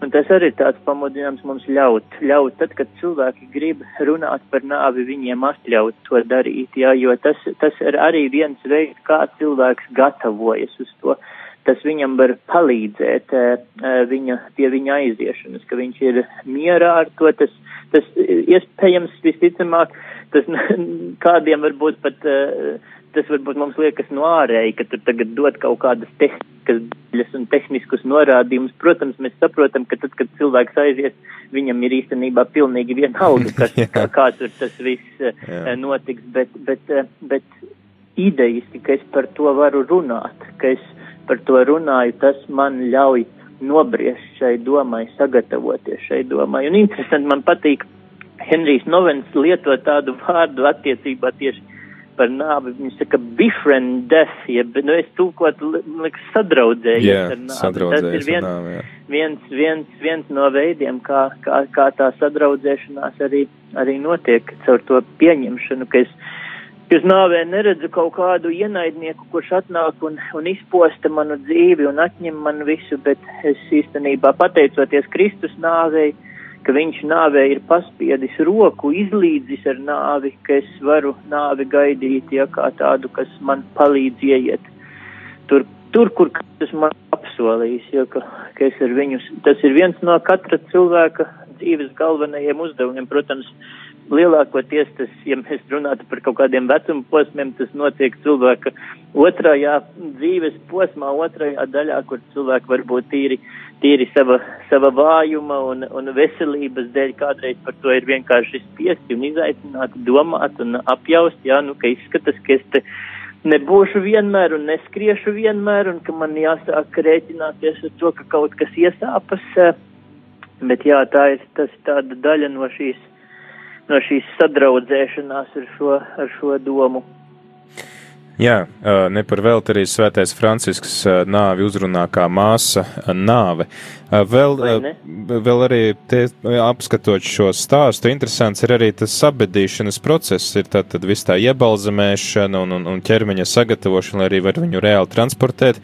un tas arī ir tāds pamudinājums mums ļaut, ļaut, tad, kad cilvēki grib runāt par nāvi, viņiem atļaut to darīt, ja, jo tas, tas ir arī viens veids, kā cilvēks gatavojas uz to. Uh, tas viņam var palīdzēt eh, eh, viņa, pie viņa aiziešanas, ka viņš ir mierā ar to, tas, tas iespējams visticamāk, tas kādiem varbūt pat, eh, tas varbūt mums liekas no ārēji, ka tur tagad dod kaut kādas tehniskas daļas un tehniskus norādījumus. Protams, mēs saprotam, ka tad, kad cilvēks aizies, viņam ir īstenībā pilnīgi vienalga, kas, kā, kā tur tas viss notiks, bet, bet, bet idejiski, ka es par to varu runāt, ka es par to runāju, tas man ļauj nobriest šai domai, sagatavoties šai domai. Un interesanti man patīk, Henrijs Novens lieto tādu vārdu attiecībā tieši par nāvi. Viņš saka, befriend death, jeb, nu es tūkot, liekas, sadraudzējies yeah, ar nāvi. Tas ir viens, nāvi, viens, viens, viens no veidiem, kā, kā, kā tā sadraudzēšanās arī, arī notiek caur to pieņemšanu, ka es uz nāvē neredzu kaut kādu ienaidnieku, kurš atnāk un, un izposta manu dzīvi un atņem man visu, bet es īstenībā pateicoties Kristus nāvei, ka viņš nāvē ir paspiedis roku, izlīdzis ar nāvi, ka es varu nāvi gaidīt, ja kā tādu, kas man palīdz ieiet tur, tur kur tas man apsolījis, jo ka, ka es ar viņu, tas ir viens no katra cilvēka dzīves galvenajiem uzdevumiem. Protams, lielākoties tas, ja mēs runātu par kaut kādiem vecuma posmiem, tas notiek cilvēka otrajā dzīves posmā, otrajā daļā, kur cilvēki varbūt tīri, tīri sava, sava vājuma un, un veselības dēļ kādreiz par to ir vienkārši spiesti un izaicināti domāt un apjaust, jā, nu, ka izskatas, ka es te nebūšu vienmēr un neskriešu vienmēr un ka man jāsāk rēķināties ar to, ka kaut kas iesāpas. Bet jā, tā ir tas tāda daļa no šīs no šīs sadraudzēšanās ar šo, ar šo domu. Jā, ne par velti arī svētais Francisks nāvi uzrunā kā māsa nāve. Vēl, vēl arī te, apskatot šo stāstu, interesants ir arī tas sabedīšanas process, ir tad, tad viss tā iebalzamēšana un, un, un ķermeņa sagatavošana, lai arī var viņu reāli transportēt.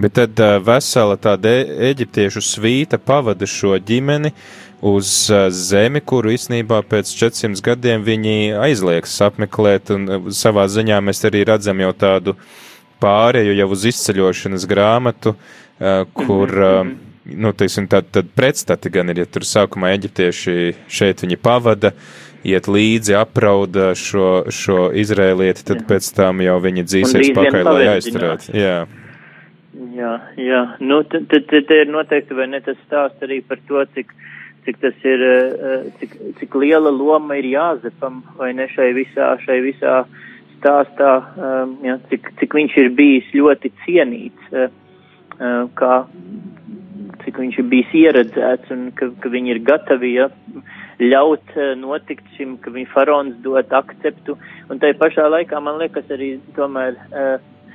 Bet tad vesela tāda e eģiptiešu svīta pavada šo ģimeni, uh, uz uh, zemi, kuru īsnībā pēc 400 gadiem viņi aizliekas apmeklēt, un uh, savā ziņā mēs arī redzam jau tādu pārēju jau uz izceļošanas grāmatu, uh, kur, mhm, mhm. nu, teiksim, tad, tad pretstati gan ir, ja tur sākumā eģiptieši šeit viņi pavada, iet līdzi, aprauda šo, šo izrēlieti, tad Jā. pēc tam jau viņi dzīsies pakaļ, lai aizturētu. Jā. Jā, jā, nu, tad, tad, tad ir noteikti, vai ne tas stāst arī par to, cik, uh, cik tas ir, eh, cik, cik liela loma ir jāzepam, vai ne šai visā, šai visā stāstā, eh, ja, cik, cik viņš ir bijis ļoti cienīts, eh, kā, cik viņš ir bijis ieredzēts un ka, ka viņi ir gatavi, ja, ļaut notikt šim, ka viņa faraons dot akceptu, un tai pašā laikā man liekas arī tomēr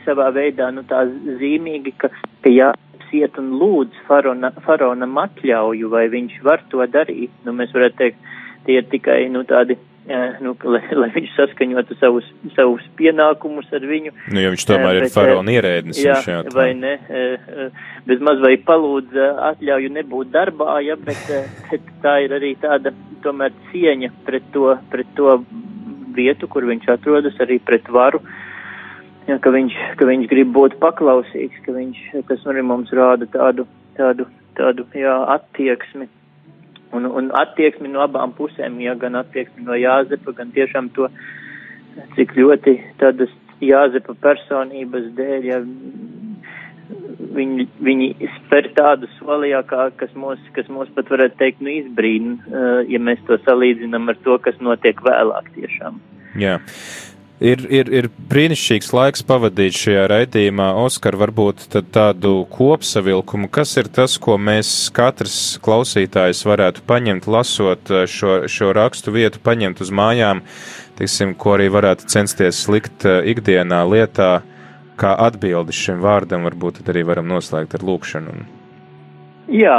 savā veidā, nu tā zīmīgi, ka, ka jā, iet un lūdz farona, faraonam atļauju, vai viņš var to darīt. Nu, mēs varētu teikt, tie ir tikai, nu, tādi, nu, lai, lai viņš saskaņotu savus, savus pienākumus ar viņu. Nu, jo viņš tomēr bet, ir faraona ierēdnis. Jā, šajā, vai ne, bez maz vai palūdz atļauju nebūt darbā, ja, bet, bet tā ir arī tāda, tomēr cieņa pret to, pret to vietu, kur viņš atrodas, arī pret varu. Uh, ja, ka, viņš, ka viņš grib būt paklausīgs, ka viņš, tas arī mums rāda tādu, tādu, tādu jā, attieksmi. Un, un attieksmi no abām pusēm, ja gan attieksmi no Jāzepa, gan tiešām to, cik ļoti tādas Jāzepa personības dēļ, ja viņi, viņi spēr tādu solijā, kā, kas mūs, kas mūs pat varētu teikt, nu izbrīna, ja mēs to salīdzinām ar to, kas notiek vēlāk tiešām. Jā. Ir, ir, ir brīnišķīgs laiks pavadīt šajā raidījumā. Oskar, varbūt tādu kopsavilkumu, kas ir tas, ko mēs katrs klausītājs varētu paņemt, lasot eh, šo, šo rakstu vietu, paņemt uz mājām, tiksim, ko arī varētu censties likt eh, ikdienā lietā, kā atbildi šim vārdam, varbūt arī varam noslēgt ar lūkšanu. Jā,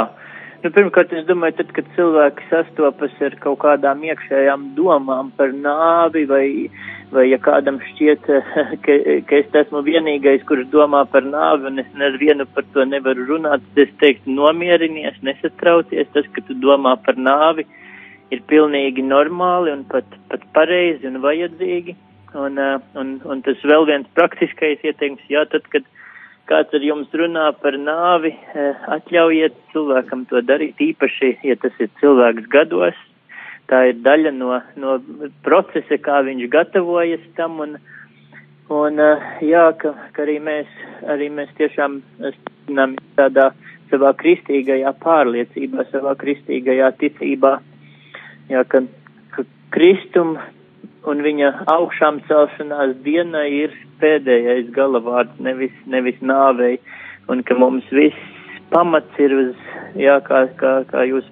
Nu, pirmkārt, es domāju, tad, kad cilvēki sastopas ar kaut kādām iekšējām domām par nāvi vai vai ja kādam šķiet, ka, ka es esmu vienīgais, kurš domā par nāvi un es nevienu par to nevaru runāt, tad es teiktu nomierinies, nesatraucies, tas, ka tu domā par nāvi, ir pilnīgi normāli un pat, pat pareizi un vajadzīgi. Un, uh, un, un tas vēl viens praktiskais ieteikums, jā, tad, kad kāds ar jums runā par nāvi, uh, atļaujiet cilvēkam to darīt, īpaši, ja tas ir cilvēks gados, tā ir daļa no, no procesa, kā viņš gatavojas tam, un, un jā, ka, ka arī mēs, arī mēs tiešām esam tādā savā kristīgajā pārliecībā, savā kristīgajā ticībā, jā, ka, ka Kristum un viņa augšām celšanās diena ir pēdējais galavārds, nevis, nevis nāvei, un ka mums viss pamats ir uz, jā, kā, kā, kā jūs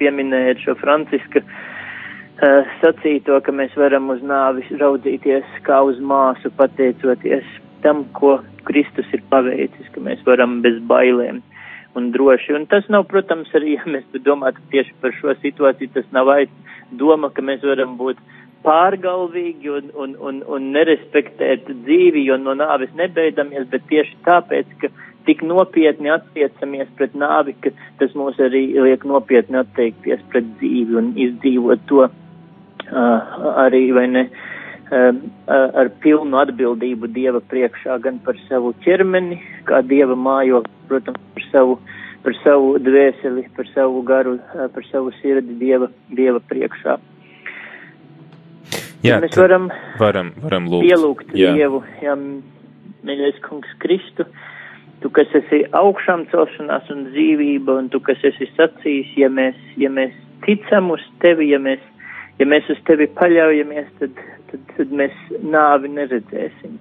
pieminējat šo Franciska sacīto, ka mēs varam uz nāvi raudzīties kā uz māsu, pateicoties tam, ko Kristus ir paveicis, ka mēs varam bez bailēm un droši. Un tas nav, protams, arī, ja mēs domātu tieši par šo situāciju, tas nav aiz doma, ka mēs varam būt pārgalvīgi un, un, un, un nerespektēt dzīvi, jo no nāves nebeidzamies, bet tieši tāpēc, ka tik nopietni attiecamies pret nāvi, ka tas mūs arī liek nopietni atteikties pret dzīvi un izdzīvot to arī vai ne ar pilnu atbildību Dieva priekšā gan par savu ķermeni, kā Dieva mājo, protams, par savu, par savu dvēseli, par savu garu, par savu sirdi Dieva, Dieva priekšā. Jā, mēs varam, varam, varam lūgt. pielūgt jā. Dievu, jā, mīļais kungs Kristu, tu, kas esi augšām celšanās un dzīvība, un tu, kas esi sacījis, ja mēs, ja mēs ticam uz tevi, ja mēs, ja mēs uz tevi paļaujamies, tad, tad, tad mēs nāvi neredzēsim.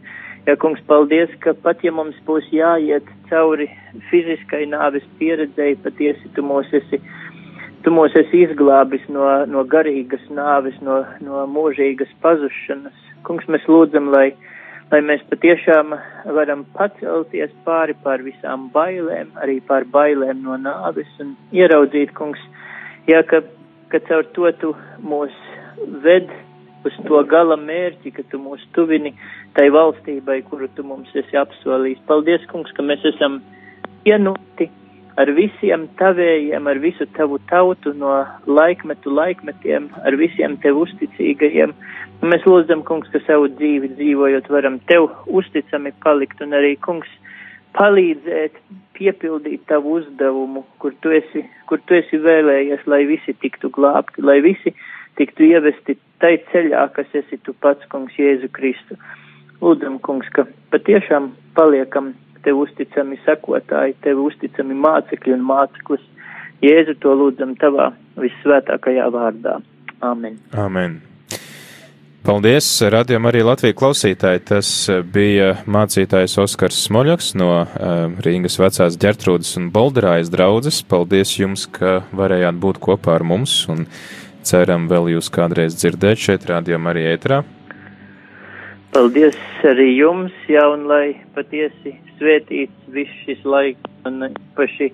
Jā, kungs, paldies, ka pat ja mums būs jāiet cauri fiziskai nāves pieredzēji, patiesi tu mūs esi, tu mūs esi izglābis no, no garīgas nāves, no, no mūžīgas pazušanas. Kungs, mēs lūdzam, lai, lai mēs patiešām varam pacelties pāri pār visām bailēm, arī pār bailēm no nāves un ieraudzīt, kungs, jā, ka, ka caur to tu mūs ved uz to gala mērķi, ka tu mūs tuvini tai valstībai, kuru tu mums esi apsolījis. Paldies, kungs, ka mēs esam vienoti ar visiem tavējiem, ar visu tavu tautu no laikmetu laikmetiem, ar visiem tev uzticīgajiem. Mēs lūdzam, kungs, ka savu dzīvi dzīvojot varam tev uzticami palikt un arī, kungs, palīdzēt piepildīt tavu uzdevumu, kur tu esi, kur tu esi vēlējies, lai visi tiktu glābti, lai visi tiktu ievesti tai ceļā, kas esi tu pats, kungs, Jēzu Kristu. Lūdzam, kungs, ka patiešām paliekam tev uzticami sekotāji, tev uzticami mācekļi un māceklis. Jēzu to lūdzam tavā vissvētākajā vārdā. Amen. Amen. Paldies, radījumam arī Latviju klausītāji. Tas bija mācītājs Oskars Smoļoks no uh, Rīgas vecās ģertrūdas un Bolderājas draudzes. Paldies jums, ka varējāt būt kopā ar mums un ceram vēl jūs kādreiz dzirdēt šeit, rādījumā arī ētrā. Paldies arī jums, jā, un lai patiesi svētīts viss šis laiks un paši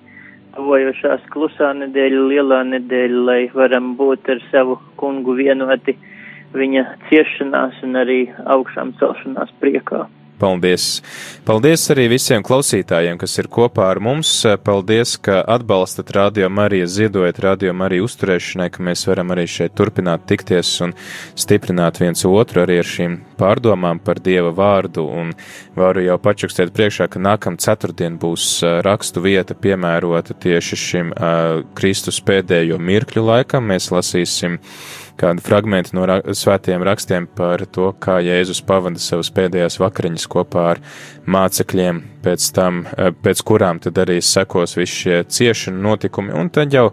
tuvojošās klusā nedēļa, lielā nedēļa, lai varam būt ar savu kungu vienoti viņa ciešanās un arī augšām celšanās priekā. Paldies! Paldies arī visiem klausītājiem, kas ir kopā ar mums. Paldies, ka atbalstat Radio Mariju, ziedojat Radio Mariju uzturēšanai, ka mēs varam arī šeit turpināt tikties un stiprināt viens otru arī ar šīm pārdomām par Dieva vārdu. Un varu jau pačukstēt priekšā, ka nākam ceturtdien būs rakstu vieta piemērota tieši šim uh, Kristus pēdējo mirkļu laikam. Mēs lasīsim kādu fragment no ra svētiem rakstiem par to, kā Jēzus pavada savas pēdējās vakariņas kopā ar mācekļiem, pēc tam, eh, pēc kurām tad arī sekos visi šie ciešanu notikumi, un tad jau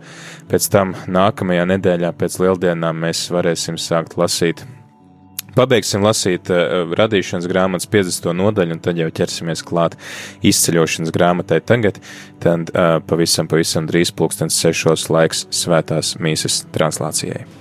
pēc tam nākamajā nedēļā pēc lieldienām mēs varēsim sākt lasīt Pabeigsim lasīt uh, radīšanas grāmatas 50. nodaļu, un tad jau ķersimies klāt izceļošanas grāmatai tagad, tad uh, pavisam, pavisam drīz pulkstens sešos laiks svētās mīsas translācijai.